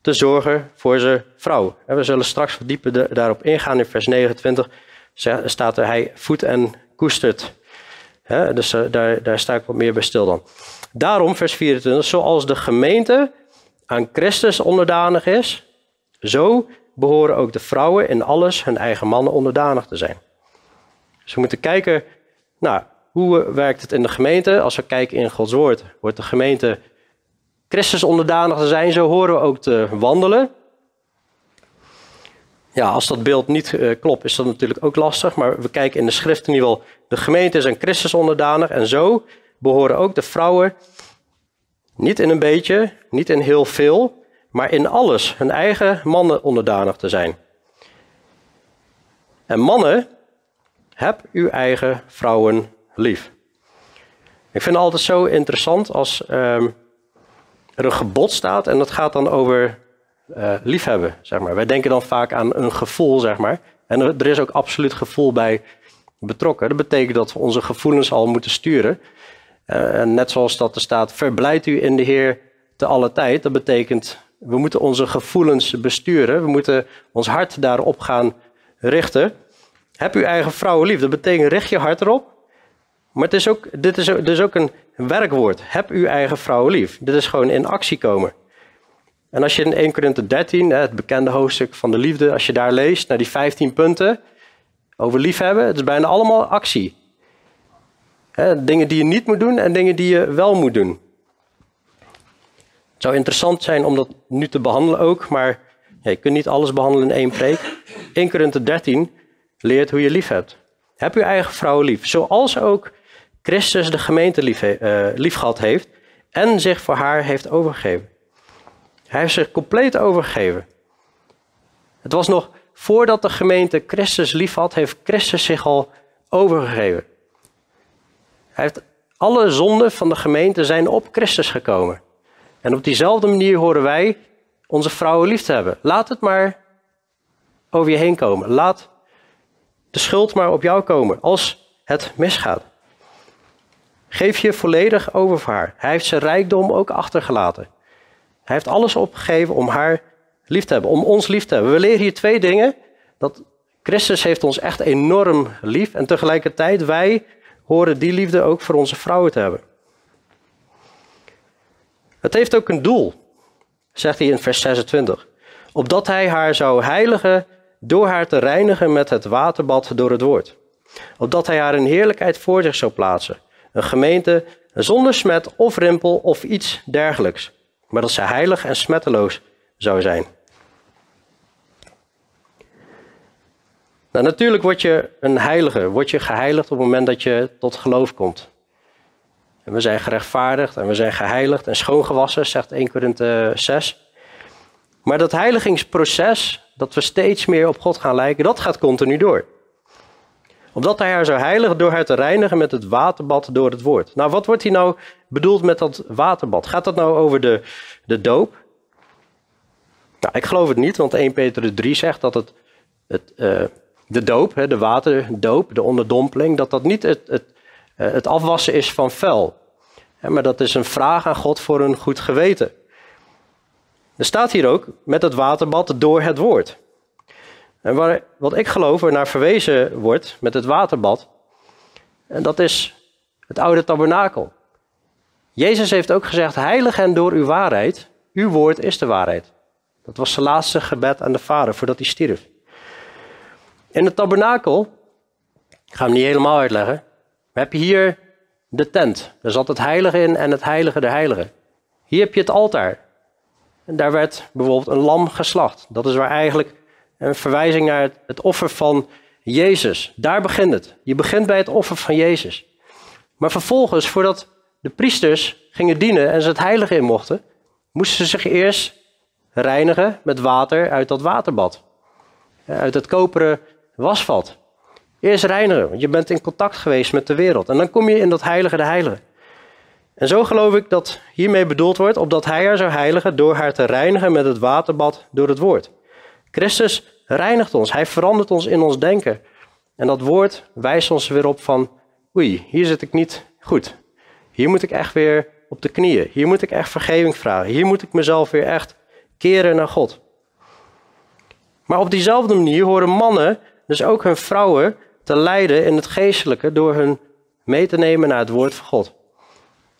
te zorgen voor zijn vrouw. En we zullen straks verdiepen daarop ingaan. In vers 29 staat er hij voedt en koestert. dus eh, daar, daar sta ik wat meer bij stil dan. Daarom, vers 24, zoals de gemeente aan Christus onderdanig is, zo behoren ook de vrouwen in alles hun eigen mannen onderdanig te zijn. Dus we moeten kijken, nou, hoe werkt het in de gemeente? Als we kijken in Gods woord, wordt de gemeente Christus onderdanig te zijn, zo horen we ook te wandelen. Ja, als dat beeld niet uh, klopt, is dat natuurlijk ook lastig. Maar we kijken in de schrift in ieder geval, de gemeente is aan Christus onderdanig. En zo behoren ook de vrouwen niet in een beetje, niet in heel veel, maar in alles hun eigen mannen onderdanig te zijn. En mannen, heb uw eigen vrouwen lief. Ik vind het altijd zo interessant als um, er een gebod staat en dat gaat dan over uh, liefhebben, zeg maar. Wij denken dan vaak aan een gevoel, zeg maar. En er, is ook absoluut gevoel bij betrokken. Dat betekent dat we onze gevoelens al moeten sturen. Uh, en net zoals dat er staat, verblijd u in de Heer te alle tijd. Dat betekent, we moeten onze gevoelens besturen. We moeten ons hart daarop gaan richten. Heb uw eigen vrouwen lief. Dat betekent, richt je hart erop. Maar het is ook, dit is, ook een werkwoord. Heb uw eigen vrouwen lief. Dit is gewoon in actie komen. En als je in 1 Korinthe 13, het bekende hoofdstuk van de liefde, als je daar leest, naar die 15 punten over liefhebben, het is bijna allemaal actie. dingen die je niet moet doen en dingen die je wel moet doen. Het zou interessant zijn om dat nu te behandelen ook, maar je kunt niet alles behandelen in één preek. 1 Korinthe 13 leert hoe je lief hebt. Heb uw eigen vrouw lief, zoals ook Christus de gemeente lief, uh, heeft en zich voor haar heeft overgegeven. Hij heeft zich compleet overgegeven. Het was nog voordat de gemeente Christus lief had, heeft Christus zich al overgegeven. Hij heeft alle zonden van de gemeente zijn op Christus gekomen. En op diezelfde manier horen wij onze vrouwen lief te hebben. Laat het maar over je heen komen. Laat de schuld maar op jou komen als het misgaat. Geef je volledig over voor haar. Hij heeft zijn rijkdom ook achtergelaten. Hij heeft alles opgegeven om haar lief te hebben, om ons lief te hebben. We leren hier twee dingen. Dat Christus heeft ons echt enorm lief en tegelijkertijd wij horen die liefde ook voor onze vrouwen te hebben. Het heeft ook een doel, zegt hij in vers 26. Opdat hij haar zou heiligen door haar te reinigen met het waterbad door het woord. Opdat hij haar in heerlijkheid voor zich zou plaatsen. Een gemeente zonder smet of rimpel of iets dergelijks maar dat ze heilig en smetteloos zou zijn. Nou, natuurlijk word je een heilige, word je geheiligd op het moment dat je tot geloof komt. En we zijn gerechtvaardigd en we zijn geheiligd en schoongewassen, zegt 1 Korinthe 6. Maar dat heiligingsproces, dat we steeds meer op God gaan lijken, dat gaat continu door. Opdat hij haar zou heiligen door haar te reinigen met het waterbad door het woord. Nou, wat wordt hier nou bedoeld met dat waterbad? Gaat dat nou over de, de doop? Nou, ik geloof het niet, want 1 Petrus 3 zegt dat het, het, uh, de doop, de waterdoop, de onderdompeling, dat dat niet het, het, uh, het afwassen is van vuil. Maar dat is een vraag aan God voor een goed geweten. Er staat hier ook met het waterbad door het woord. En waar, wat ik geloof er naar verwezen wordt met het waterbad, en dat is het oude tabernakel. Jezus heeft ook gezegd, heilig hen door uw waarheid. Uw woord is de waarheid. Dat was zijn laatste gebed aan de Vader voordat hij stierf. In het tabernakel, ik ga hem niet helemaal uitleggen, heb je hier de tent. Daar zat het heilige in en het heilige der heiligen. Hier heb je het altaar. En daar werd bijvoorbeeld een lam geslacht. Dat is waar eigenlijk een verwijzing naar het offer van Jezus. Daar begint het. Je begint bij het offer van Jezus. Maar vervolgens, voordat de priesters gingen dienen en ze het heilige in mochten, moesten ze zich eerst reinigen met water uit dat waterbad. Uit het koperen wasvat. Eerst reinigen, want je bent in contact geweest met de wereld. En dan kom je in dat heilige de heilige. En zo geloof ik dat hiermee bedoeld wordt, opdat hij haar zou heiligen door haar te reinigen met het waterbad door het woord. Christus reinigt ons, hij verandert ons in ons denken. En dat woord wijst ons weer op van, oei, hier zit ik niet goed. Hier moet ik echt weer op de knieën. Hier moet ik echt vergeving vragen. Hier moet ik mezelf weer echt keren naar God. Maar op diezelfde manier horen mannen dus ook hun vrouwen te leiden in het geestelijke door hun mee te nemen naar het woord van God.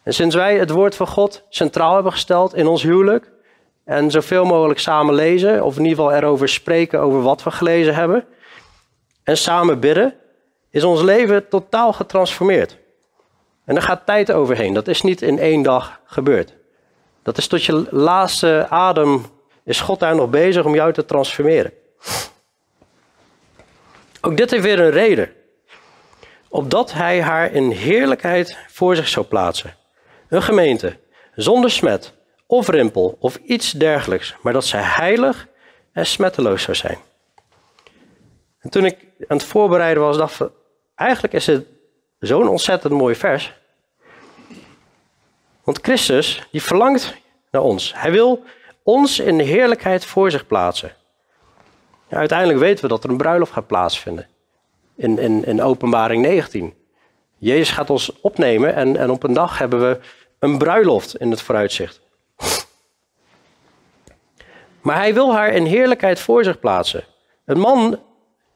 En sinds wij het woord van God centraal hebben gesteld in ons huwelijk en zoveel mogelijk samen lezen, of in ieder geval erover spreken over wat we gelezen hebben, en samen bidden, is ons leven totaal getransformeerd. En daar gaat tijd overheen. Dat is niet in één dag gebeurd. Dat is tot je laatste adem, is God daar nog bezig om jou te transformeren. Ook dit heeft weer een reden. Opdat hij haar in heerlijkheid voor zich zou plaatsen. Een gemeente, zonder smet of rimpel of iets dergelijks, maar dat zij heilig en smetteloos zou zijn. En toen ik aan het voorbereiden was, dacht ik, eigenlijk is het zo'n ontzettend mooi vers. Want Christus, die verlangt naar ons. Hij wil ons in de heerlijkheid voor zich plaatsen. Uiteindelijk weten we dat er een bruiloft gaat plaatsvinden. In, in, in openbaring 19. Jezus gaat ons opnemen en, en op een dag hebben we een bruiloft in het vooruitzicht. Maar hij wil haar in heerlijkheid voor zich plaatsen. Een man,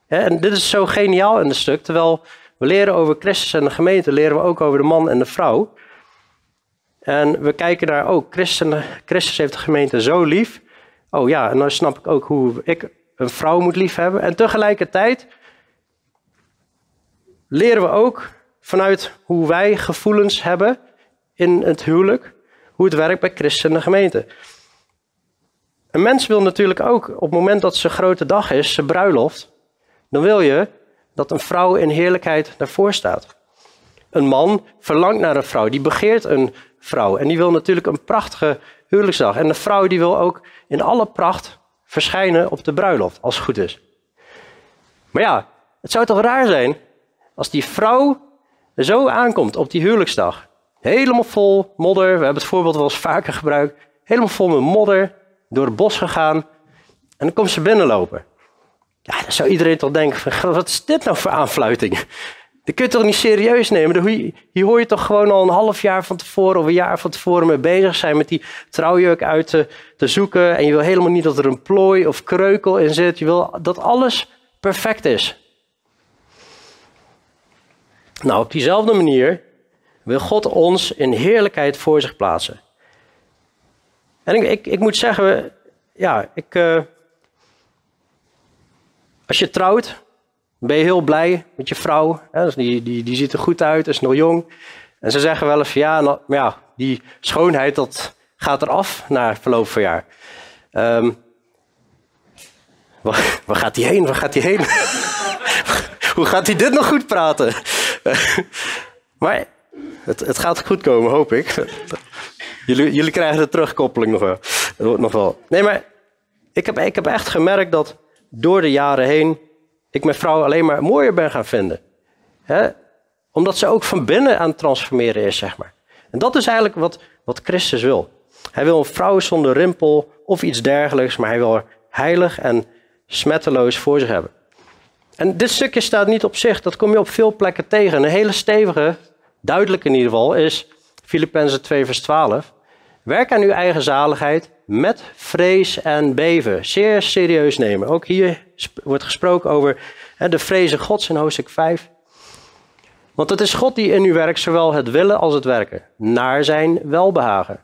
hè, en dit is zo geniaal in het stuk, terwijl we leren over Christus en de gemeente, leren we ook over de man en de vrouw. En we kijken naar, oh, Christus, Christus heeft de gemeente zo lief. Oh ja, en dan snap ik ook hoe ik een vrouw moet lief hebben. En tegelijkertijd leren we ook vanuit hoe wij gevoelens hebben in het huwelijk, hoe het werkt bij Christus en de gemeente. Een mens wil natuurlijk ook, op het moment dat zijn grote dag is, zijn bruiloft, dan wil je dat een vrouw in heerlijkheid daarvoor staat. Een man verlangt naar een vrouw, die begeert een vrouw. En die wil natuurlijk een prachtige huwelijksdag. En de vrouw die wil ook in alle pracht verschijnen op de bruiloft, als het goed is. Maar ja, het zou toch raar zijn als die vrouw zo aankomt op die huwelijksdag. Helemaal vol modder, we hebben het voorbeeld wel eens vaker gebruikt. Helemaal vol met modder, door het bos gegaan. En dan komt ze binnenlopen. Ja, dan zou iedereen toch denken van, wat is dit nou voor aanfluiting? Dat kun je toch niet serieus nemen? Hier hoor je toch gewoon al een half jaar van tevoren of een jaar van tevoren mee bezig zijn met die trouwjurk uit te, te zoeken. En je wil helemaal niet dat er een plooi of kreukel in zit. Je wil dat alles perfect is. Nou, op diezelfde manier wil God ons in heerlijkheid voor zich plaatsen. En ik, ik, moet zeggen, ja, ik, uh, als je trouwt, ben je heel blij met je vrouw. Hè? Dus die, die, die ziet er goed uit, is nog jong. En ze zeggen wel eens ja, nou, ja, die schoonheid dat gaat eraf na verloop van jaar. Um, waar, waar, gaat hij heen? Waar gaat hij heen? Hoe gaat hij dit nog goed praten? maar het, het, gaat goed komen, hoop ik. Jullie, jullie krijgen de terugkoppeling nog wel. Nog wel. Nee, maar ik heb, ik heb echt gemerkt dat door de jaren heen ik mijn vrouw alleen maar mooier ben gaan vinden. Omdat ze ook van binnen aan het transformeren is, zeg maar. En dat is eigenlijk wat, wat Christus wil. Hij wil een vrouw zonder rimpel of iets dergelijks, maar hij wil er heilig en smetteloos voor zich hebben. En dit stukje staat niet op zich, dat kom je op veel plekken tegen. Een hele stevige, duidelijk in ieder geval, is Filippenzen 2 vers 12. Werk aan uw eigen zaligheid met vrees en beven. Zeer serieus nemen. Ook hier wordt gesproken over hè, de vrezen Gods in hoofdstuk 5. Want het is God die in u werkt, zowel het willen als het werken, naar zijn welbehagen.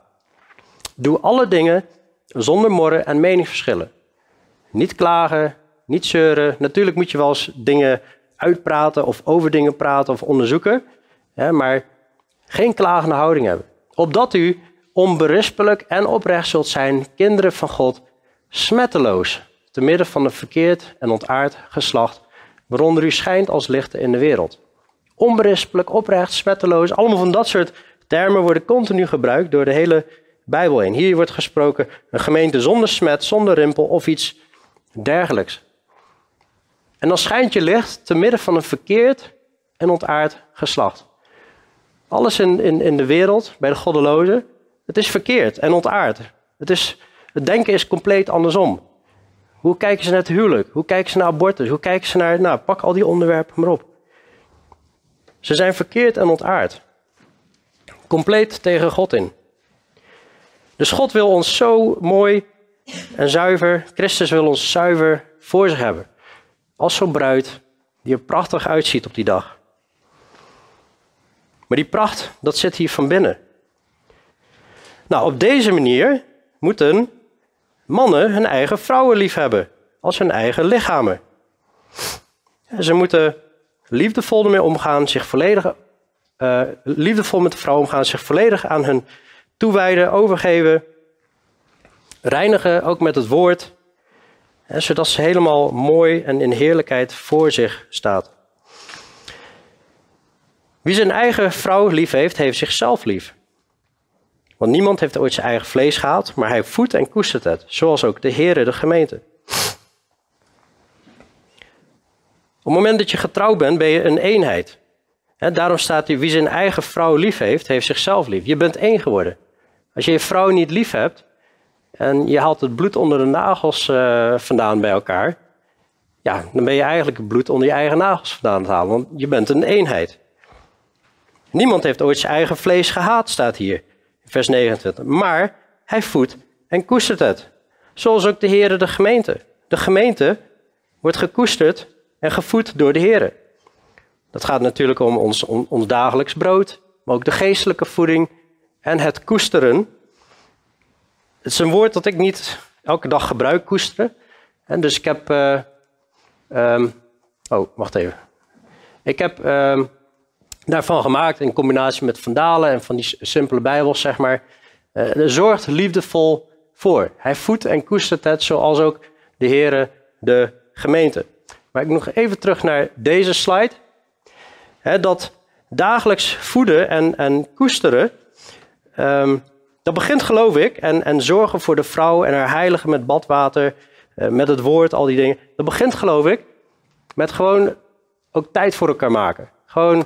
Doe alle dingen zonder morren en meningsverschillen. Niet klagen, niet zeuren. Natuurlijk moet je wel eens dingen uitpraten of over dingen praten of onderzoeken. Hè, maar Geen klagende houding hebben. Opdat u onberispelijk en oprecht zult zijn, kinderen van God, smetteloos, te midden van een verkeerd en ontaard geslacht, waaronder u schijnt als lichten in de wereld. Onberispelijk, oprecht, smetteloos, allemaal van dat soort termen worden continu gebruikt door de hele Bijbel heen. Hier wordt gesproken een gemeente zonder smet, zonder rimpel of iets dergelijks. En dan schijnt je licht te midden van een verkeerd en ontaard geslacht. Alles in, in, in de wereld, bij de goddelozen, het is verkeerd en ontaard. Het, is, het denken is compleet andersom. Hoe kijken ze naar het huwelijk? Hoe kijken ze naar abortus? Hoe kijken ze naar, nou, pak al die onderwerpen maar op. Ze zijn verkeerd en ontaard. Compleet tegen God in. Dus God wil ons zo mooi en zuiver, Christus wil ons zuiver voor zich hebben. Als zo'n bruid die er prachtig uitziet op die dag. Maar die pracht, dat zit hier van binnen. Nou, op deze manier moeten mannen hun eigen vrouwen lief hebben, als hun eigen lichamen. Ze moeten liefdevol ermee omgaan, zich volledig, uh, liefdevol met de vrouw omgaan, zich volledig aan hun toewijden, overgeven, reinigen, ook met het woord, zodat ze helemaal mooi en in heerlijkheid voor zich staat. Wie zijn eigen vrouw lief heeft, heeft zichzelf lief. Want niemand heeft ooit zijn eigen vlees gehad, maar hij voedt en koestert het, zoals ook de Heere de gemeente. Op het moment dat je getrouwd bent, ben je een eenheid. daarom staat hier, wie zijn eigen vrouw lief heeft, heeft zichzelf lief. Je bent één geworden. Als je je vrouw niet lief hebt en je haalt het bloed onder de nagels uh, vandaan bij elkaar, ja, dan ben je eigenlijk het bloed onder je eigen nagels vandaan te halen, want je bent een eenheid. Niemand heeft ooit zijn eigen vlees gehaat, staat hier, vers 29. Maar hij voedt en koestert het. Zoals ook de Heer de gemeente. De gemeente wordt gekoesterd en gevoed door de Heer. Dat gaat natuurlijk om ons, ons dagelijks brood, maar ook de geestelijke voeding en het koesteren. Het is een woord dat ik niet elke dag gebruik, koesteren. En dus ik heb. Uh, oh, wacht even. Ik heb uh, daarvan gemaakt in combinatie met vandalen en van die simpele Bijbels, zeg maar. Uh, zorgt liefdevol voor. Hij voedt en koestert het, zoals ook de Heere de gemeente. Maar ik nog even terug naar deze slide. dat dagelijks voeden en, en koesteren Um, dat begint, geloof ik, en, en zorgen voor de vrouw en haar heiligen met badwater, uh, met het woord, al die dingen. Dat begint, geloof ik, met gewoon ook tijd voor elkaar maken. Gewoon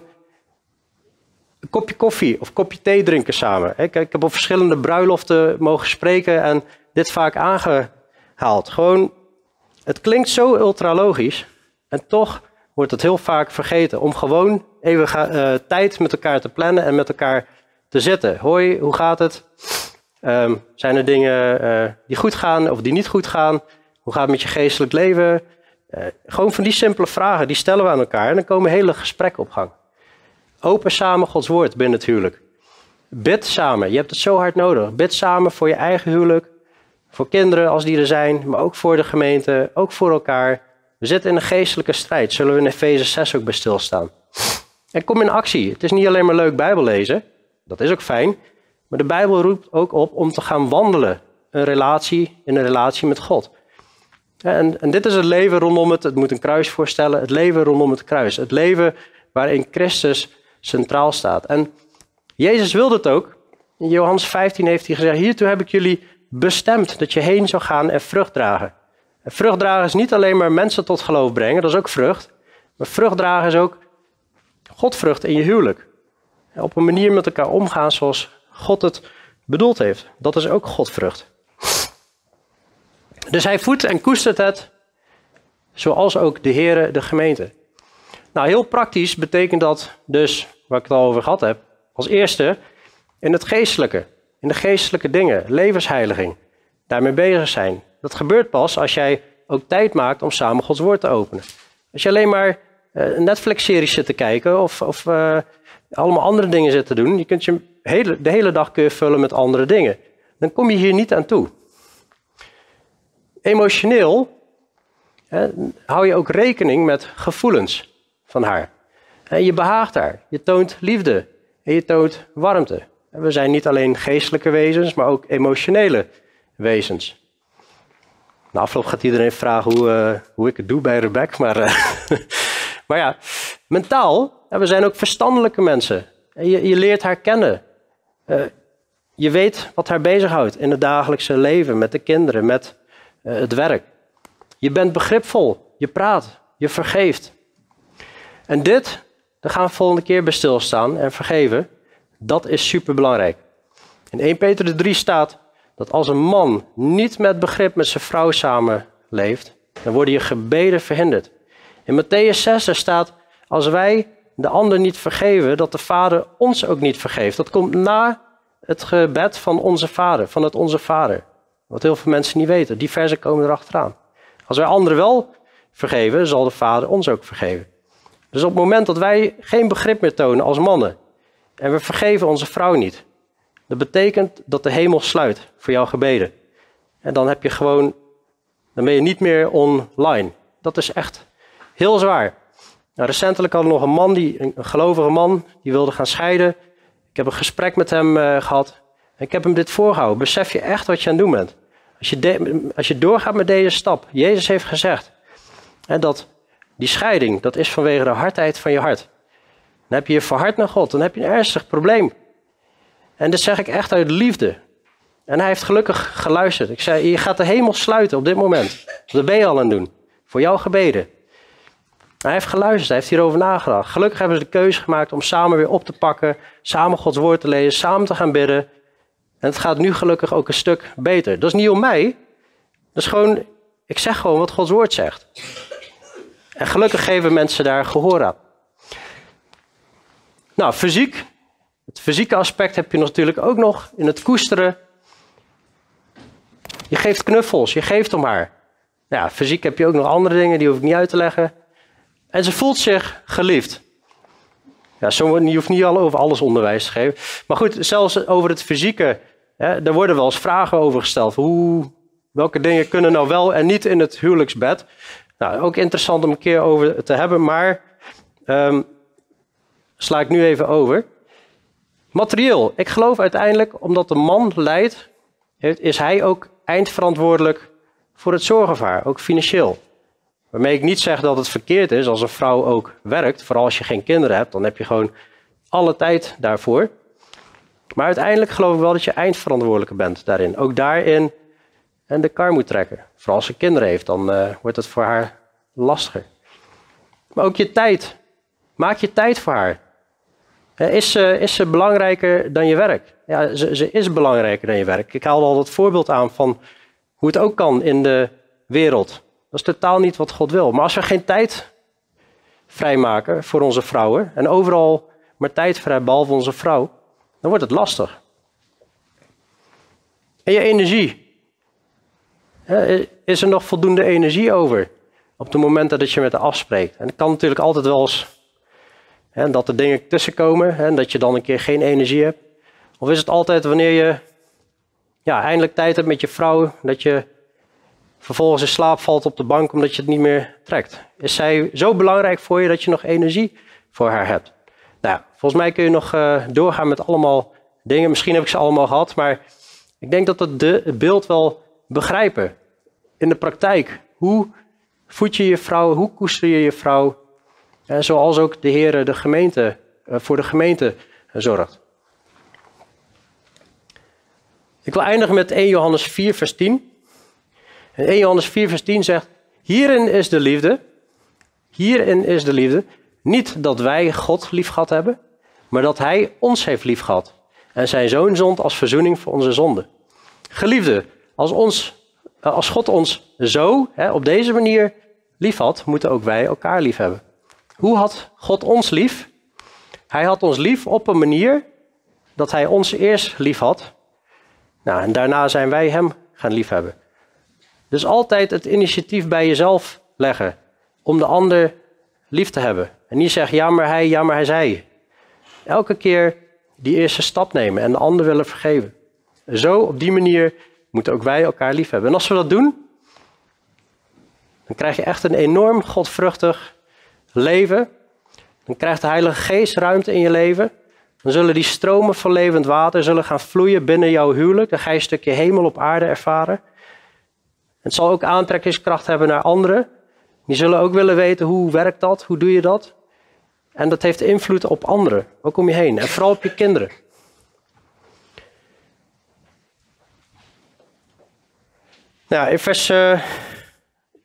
kopje koffie of kopje thee drinken samen. Ik, ik heb op verschillende bruiloften mogen spreken en dit vaak aangehaald. Gewoon, het klinkt zo ultra logisch en toch wordt het heel vaak vergeten om gewoon even uh, tijd met elkaar te plannen en met elkaar te zetten. Hoi, hoe gaat het? Um, zijn er dingen uh, die goed gaan of die niet goed gaan? Hoe gaat het met je geestelijk leven? Uh, gewoon van die simpele vragen, die stellen we aan elkaar en dan komen hele gesprekken op gang. Open samen Gods woord binnen het huwelijk. Bid samen, je hebt het zo hard nodig. Bid samen voor je eigen huwelijk, voor kinderen als die er zijn, maar ook voor de gemeente, ook voor elkaar. We zitten in een geestelijke strijd, zullen we in Efeze 6 ook bij stilstaan. En kom in actie. Het is niet alleen maar leuk Bijbel lezen. Dat is ook fijn. Maar de Bijbel roept ook op om te gaan wandelen. Een relatie in een relatie met God. En, en dit is het leven rondom het, het moet een kruis voorstellen, het leven rondom het kruis. Het leven waarin Christus centraal staat. En Jezus wilde het ook. In Johannes 15 heeft hij gezegd, hiertoe heb ik jullie bestemd dat je heen zou gaan en vrucht dragen. En vrucht dragen is niet alleen maar mensen tot geloof brengen, dat is ook vrucht. Maar vrucht dragen is ook Godvrucht in je huwelijk op een manier met elkaar omgaan zoals God het bedoeld heeft. Dat is ook Godvrucht. Dus hij voedt en koestert het, zoals ook de Heere de gemeente. Nou, heel praktisch betekent dat dus, waar ik het al over gehad heb, als eerste in het geestelijke, in de geestelijke dingen, levensheiliging, daarmee bezig zijn. Dat gebeurt pas als jij ook tijd maakt om samen Gods woord te openen. Als je alleen maar uh, Netflix-series zit te kijken of, of uh, allemaal andere dingen zit te doen. Je kunt je hele, de hele dag kun je vullen met andere dingen. Dan kom je hier niet aan toe. Emotioneel hè, hou je ook rekening met gevoelens van haar. je behaagt haar, je toont liefde. en je toont warmte. En we zijn niet alleen geestelijke wezens, maar ook emotionele wezens. Na afloop gaat iedereen vragen hoe, uh, hoe ik het doe bij Rebecca, maar, uh, maar ja, mentaal, we zijn ook verstandelijke mensen. En je, je leert haar kennen. Uh, je weet wat haar bezighoudt in het dagelijkse leven, met de kinderen, met het werk. Je bent begripvol, je praat, je vergeeft. En dit, daar gaan we volgende keer bij stilstaan en vergeven. Dat is superbelangrijk. In 1 Peter 3 staat dat als een man niet met begrip met zijn vrouw samenleeft, dan worden je gebeden verhinderd. In Matthäus 6 staat, als wij de ander niet vergeven, dat de vader ons ook niet vergeeft. Dat komt na het gebed van onze vader, van het onze vader. Wat heel veel mensen niet weten. Die versen komen erachteraan. Als wij anderen wel vergeven, zal de vader ons ook vergeven. Dus op het moment dat wij geen begrip meer tonen als mannen en we vergeven onze vrouw niet, dat betekent dat de hemel sluit voor jouw gebeden. En dan heb je gewoon, dan ben je niet meer online. Dat is echt heel zwaar. Nou, recentelijk hadden we nog een man, die, een gelovige man, die wilde gaan scheiden. Ik heb een gesprek met hem uh, gehad. En ik heb hem dit voorgehouden. Besef je echt wat je aan het doen bent? Als je, als je doorgaat met deze stap, Jezus heeft gezegd dat die scheiding, dat is vanwege de hardheid van je hart. Dan heb je je verhard naar God, dan heb je een ernstig probleem. En dat zeg ik echt uit liefde. En hij heeft gelukkig geluisterd. Ik zei, je gaat de hemel sluiten op dit moment. Dat ben je al aan het doen. Voor jouw gebeden. Hij heeft geluisterd, hij heeft hierover nagedacht. Gelukkig hebben ze de keuze gemaakt om samen weer op te pakken, samen Gods woord te lezen, samen te gaan bidden. En het gaat nu gelukkig ook een stuk beter. Dat is niet om mij. Dat is gewoon, ik zeg gewoon wat Gods woord zegt. En gelukkig geven mensen daar gehoor aan. Nou, fysiek. Het fysieke aspect heb je natuurlijk ook nog in het koesteren. Je geeft knuffels, je geeft om haar. Ja, fysiek heb je ook nog andere dingen, die hoef ik niet uit te leggen. En ze voelt zich geliefd. Ja, je hoeft niet al over alles onderwijs te geven. Maar goed, zelfs over het fysieke, hè, daar worden wel eens vragen over gesteld. Hoe, welke dingen kunnen nou wel en niet in het huwelijksbed? Nou, ook interessant om een keer over te hebben, maar um, sla ik nu even over. Materieel. Ik geloof uiteindelijk, omdat de man leidt, is hij ook eindverantwoordelijk voor het zorgenvaar, ook financieel. Waarmee ik niet zeg dat het verkeerd is als een vrouw ook werkt. Vooral als je geen kinderen hebt, dan heb je gewoon alle tijd daarvoor. Maar uiteindelijk geloof ik wel dat je eindverantwoordelijke bent daarin. Ook daarin en de kar moet trekken. Vooral als ze kinderen heeft, dan uh, wordt het voor haar lastiger. Maar ook je tijd. Maak je tijd voor haar. Is ze, is ze belangrijker dan je werk? Ja, ze, ze is belangrijker dan je werk. Ik haalde al het voorbeeld aan van hoe het ook kan in de wereld. Dat is totaal niet wat God wil. Maar als we geen tijd vrijmaken voor onze vrouwen en overal maar tijd vrij behalve onze vrouw, dan wordt het lastig. En je energie. Is er nog voldoende energie over op de momenten dat je met haar afspreekt? En het kan natuurlijk altijd wel eens hè, dat er dingen tussenkomen en dat je dan een keer geen energie hebt. Of is het altijd wanneer je ja, eindelijk tijd hebt met je vrouw, dat je vervolgens in slaap valt op de bank omdat je het niet meer trekt? Is zij zo belangrijk voor je dat je nog energie voor haar hebt? Nou, volgens mij kun je nog uh, doorgaan met allemaal dingen. Misschien heb ik ze allemaal gehad, maar ik denk dat het, de, het beeld wel begrijpen. In de praktijk. Hoe voed je je vrouw? Hoe koester je je vrouw? En zoals ook de Heer de gemeente, eh, voor de gemeente zorgt. Ik wil eindigen met 1 Johannes 4, vers 10. En 1 Johannes 4, vers 10 zegt: Hierin is de liefde. Hierin is de liefde. Niet dat wij God lief gehad hebben, maar dat Hij ons heeft lief gehad. En zijn zoon zond als verzoening voor onze zonden. Geliefde, als, ons, eh, als God ons zo, hè, op deze manier lief had, moeten ook wij elkaar lief hebben. Hoe had God ons lief? Hij had ons lief op een manier dat hij ons eerst lief had. Nou, en daarna zijn wij hem gaan liefhebben. Dus altijd het initiatief bij jezelf leggen om de ander lief te hebben. En niet zeggen, ja maar hij, ja maar hij zei. Elke keer die eerste stap nemen en de ander willen vergeven. Zo, op die manier moeten ook wij elkaar lief hebben. En als we dat doen, dan krijg je echt een enorm godvruchtig leven. Dan krijgt de Heilige Geest ruimte in je leven. dan zullen die stromen van levend water zullen gaan vloeien binnen jouw huwelijk. Dan ga je een stukje hemel op aarde ervaren. Het zal ook aantrekkingskracht hebben naar anderen. Die zullen ook willen weten hoe werkt dat, hoe doe je dat. En dat heeft invloed op anderen, ook om je heen. En vooral op je kinderen. Nou, in vers. Uh,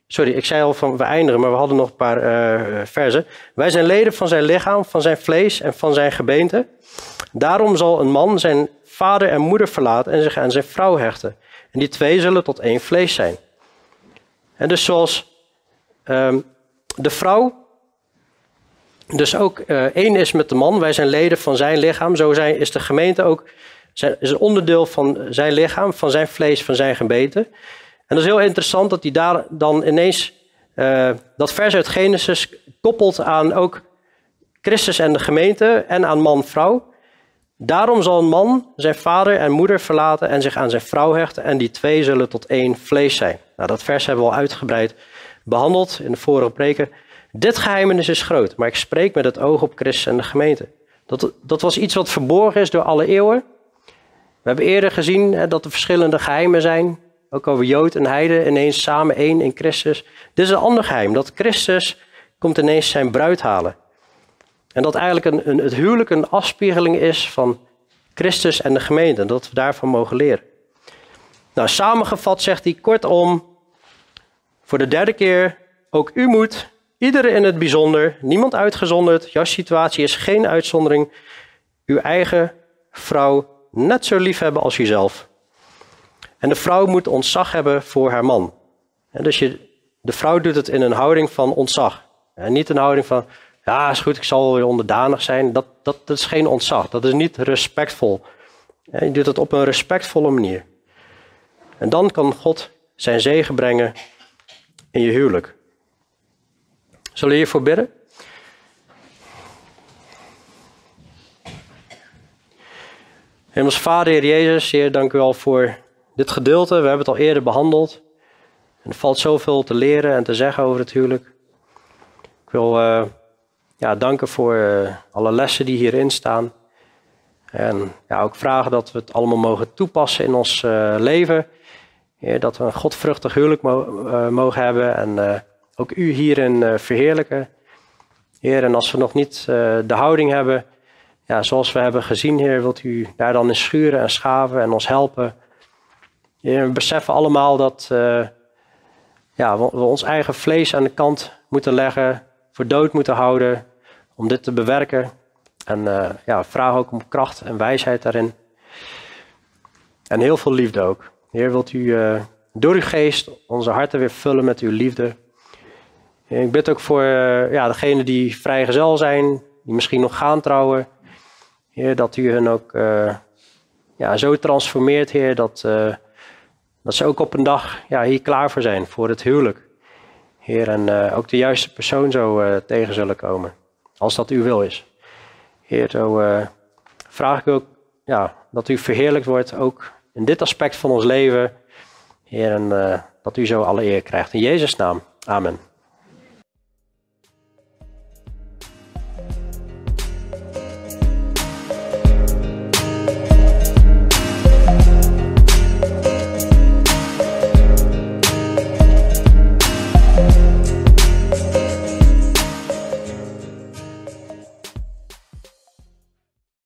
sorry, ik zei al van we eindigen, maar we hadden nog een paar uh, versen. Wij zijn leden van zijn lichaam, van zijn vlees en van zijn gebeente. Daarom zal een man zijn vader en moeder verlaten en zich aan zijn vrouw hechten. En die twee zullen tot één vlees zijn. En dus zoals um, de vrouw dus ook uh, één is met de man, wij zijn leden van zijn lichaam. Zo zijn, is de gemeente ook zijn, is een onderdeel van zijn lichaam, van zijn vlees, van zijn gebeente. En dat is heel interessant dat hij daar dan ineens uh, dat vers uit Genesis koppelt aan ook Christus en de gemeente en aan man-vrouw. Daarom zal een man zijn vader en moeder verlaten en zich aan zijn vrouw hechten en die twee zullen tot één vlees zijn. Nou, dat vers hebben we al uitgebreid behandeld in de vorige preken. Dit geheimenis is groot, maar ik spreek met het oog op Christus en de gemeente. Dat, dat was iets wat verborgen is door alle eeuwen. We hebben eerder gezien hè, dat er verschillende geheimen zijn, ook over Jood en Heide, ineens samen één in Christus. Dit is een ander geheim, dat Christus komt ineens zijn bruid halen. En dat eigenlijk een, een, het huwelijk een afspiegeling is van Christus en de gemeente, en dat we daarvan mogen leren. Nou, samengevat zegt hij kortom, voor de derde keer, ook u moet Iedereen in het bijzonder, niemand uitgezonderd. Jouw situatie is geen uitzondering. Uw eigen vrouw net zo lief hebben als jezelf. En de vrouw moet ontzag hebben voor haar man. Dus je, de vrouw doet het in een houding van ontzag. En niet een houding van, ja is goed, ik zal weer onderdanig zijn. Dat, dat, dat is geen ontzag, dat is niet respectvol. Je doet het op een respectvolle manier. En dan kan God zijn zegen brengen in je huwelijk. Zullen we hiervoor bidden? Hemels Vader, Heer Jezus, Heer, dank u wel voor dit gedeelte. We hebben het al eerder behandeld. En er valt zoveel te leren en te zeggen over het huwelijk. Ik wil uh, ja, danken voor uh, alle lessen die hierin staan. En ja, ook vragen dat we het allemaal mogen toepassen in ons uh, leven. Dat we een godvruchtig huwelijk mo mogen hebben. En ook u hierin verheerlijken. Heer, en als we nog niet de houding hebben, ja, zoals we hebben gezien, Heer, wilt u daar dan in schuren en schaven en ons helpen. We beseffen allemaal dat uh, ja, we, ons eigen vlees aan de kant moeten leggen, voor dood moeten houden, om dit te bewerken. En ja, vraag ook om kracht en wijsheid daarin. En heel veel liefde ook. Heer, wilt u door uw geest onze harten weer vullen met uw liefde. Ik bid ook voor uh, ja, degenen die vrijgezel zijn, die misschien nog gaan trouwen. Heer, dat u hen ook uh, ja, zo transformeert, Heer, dat, uh, dat ze ook op een dag ja, hier klaar voor zijn, voor het huwelijk. Heer, en ook de juiste persoon zo tegen zullen komen, als dat uw wil is. Heer, zo vraag ik ook ja, dat u verheerlijkt wordt, ook in dit aspect van ons leven. Heer, en dat u zo alle eer krijgt. In Jezus' naam. Amen.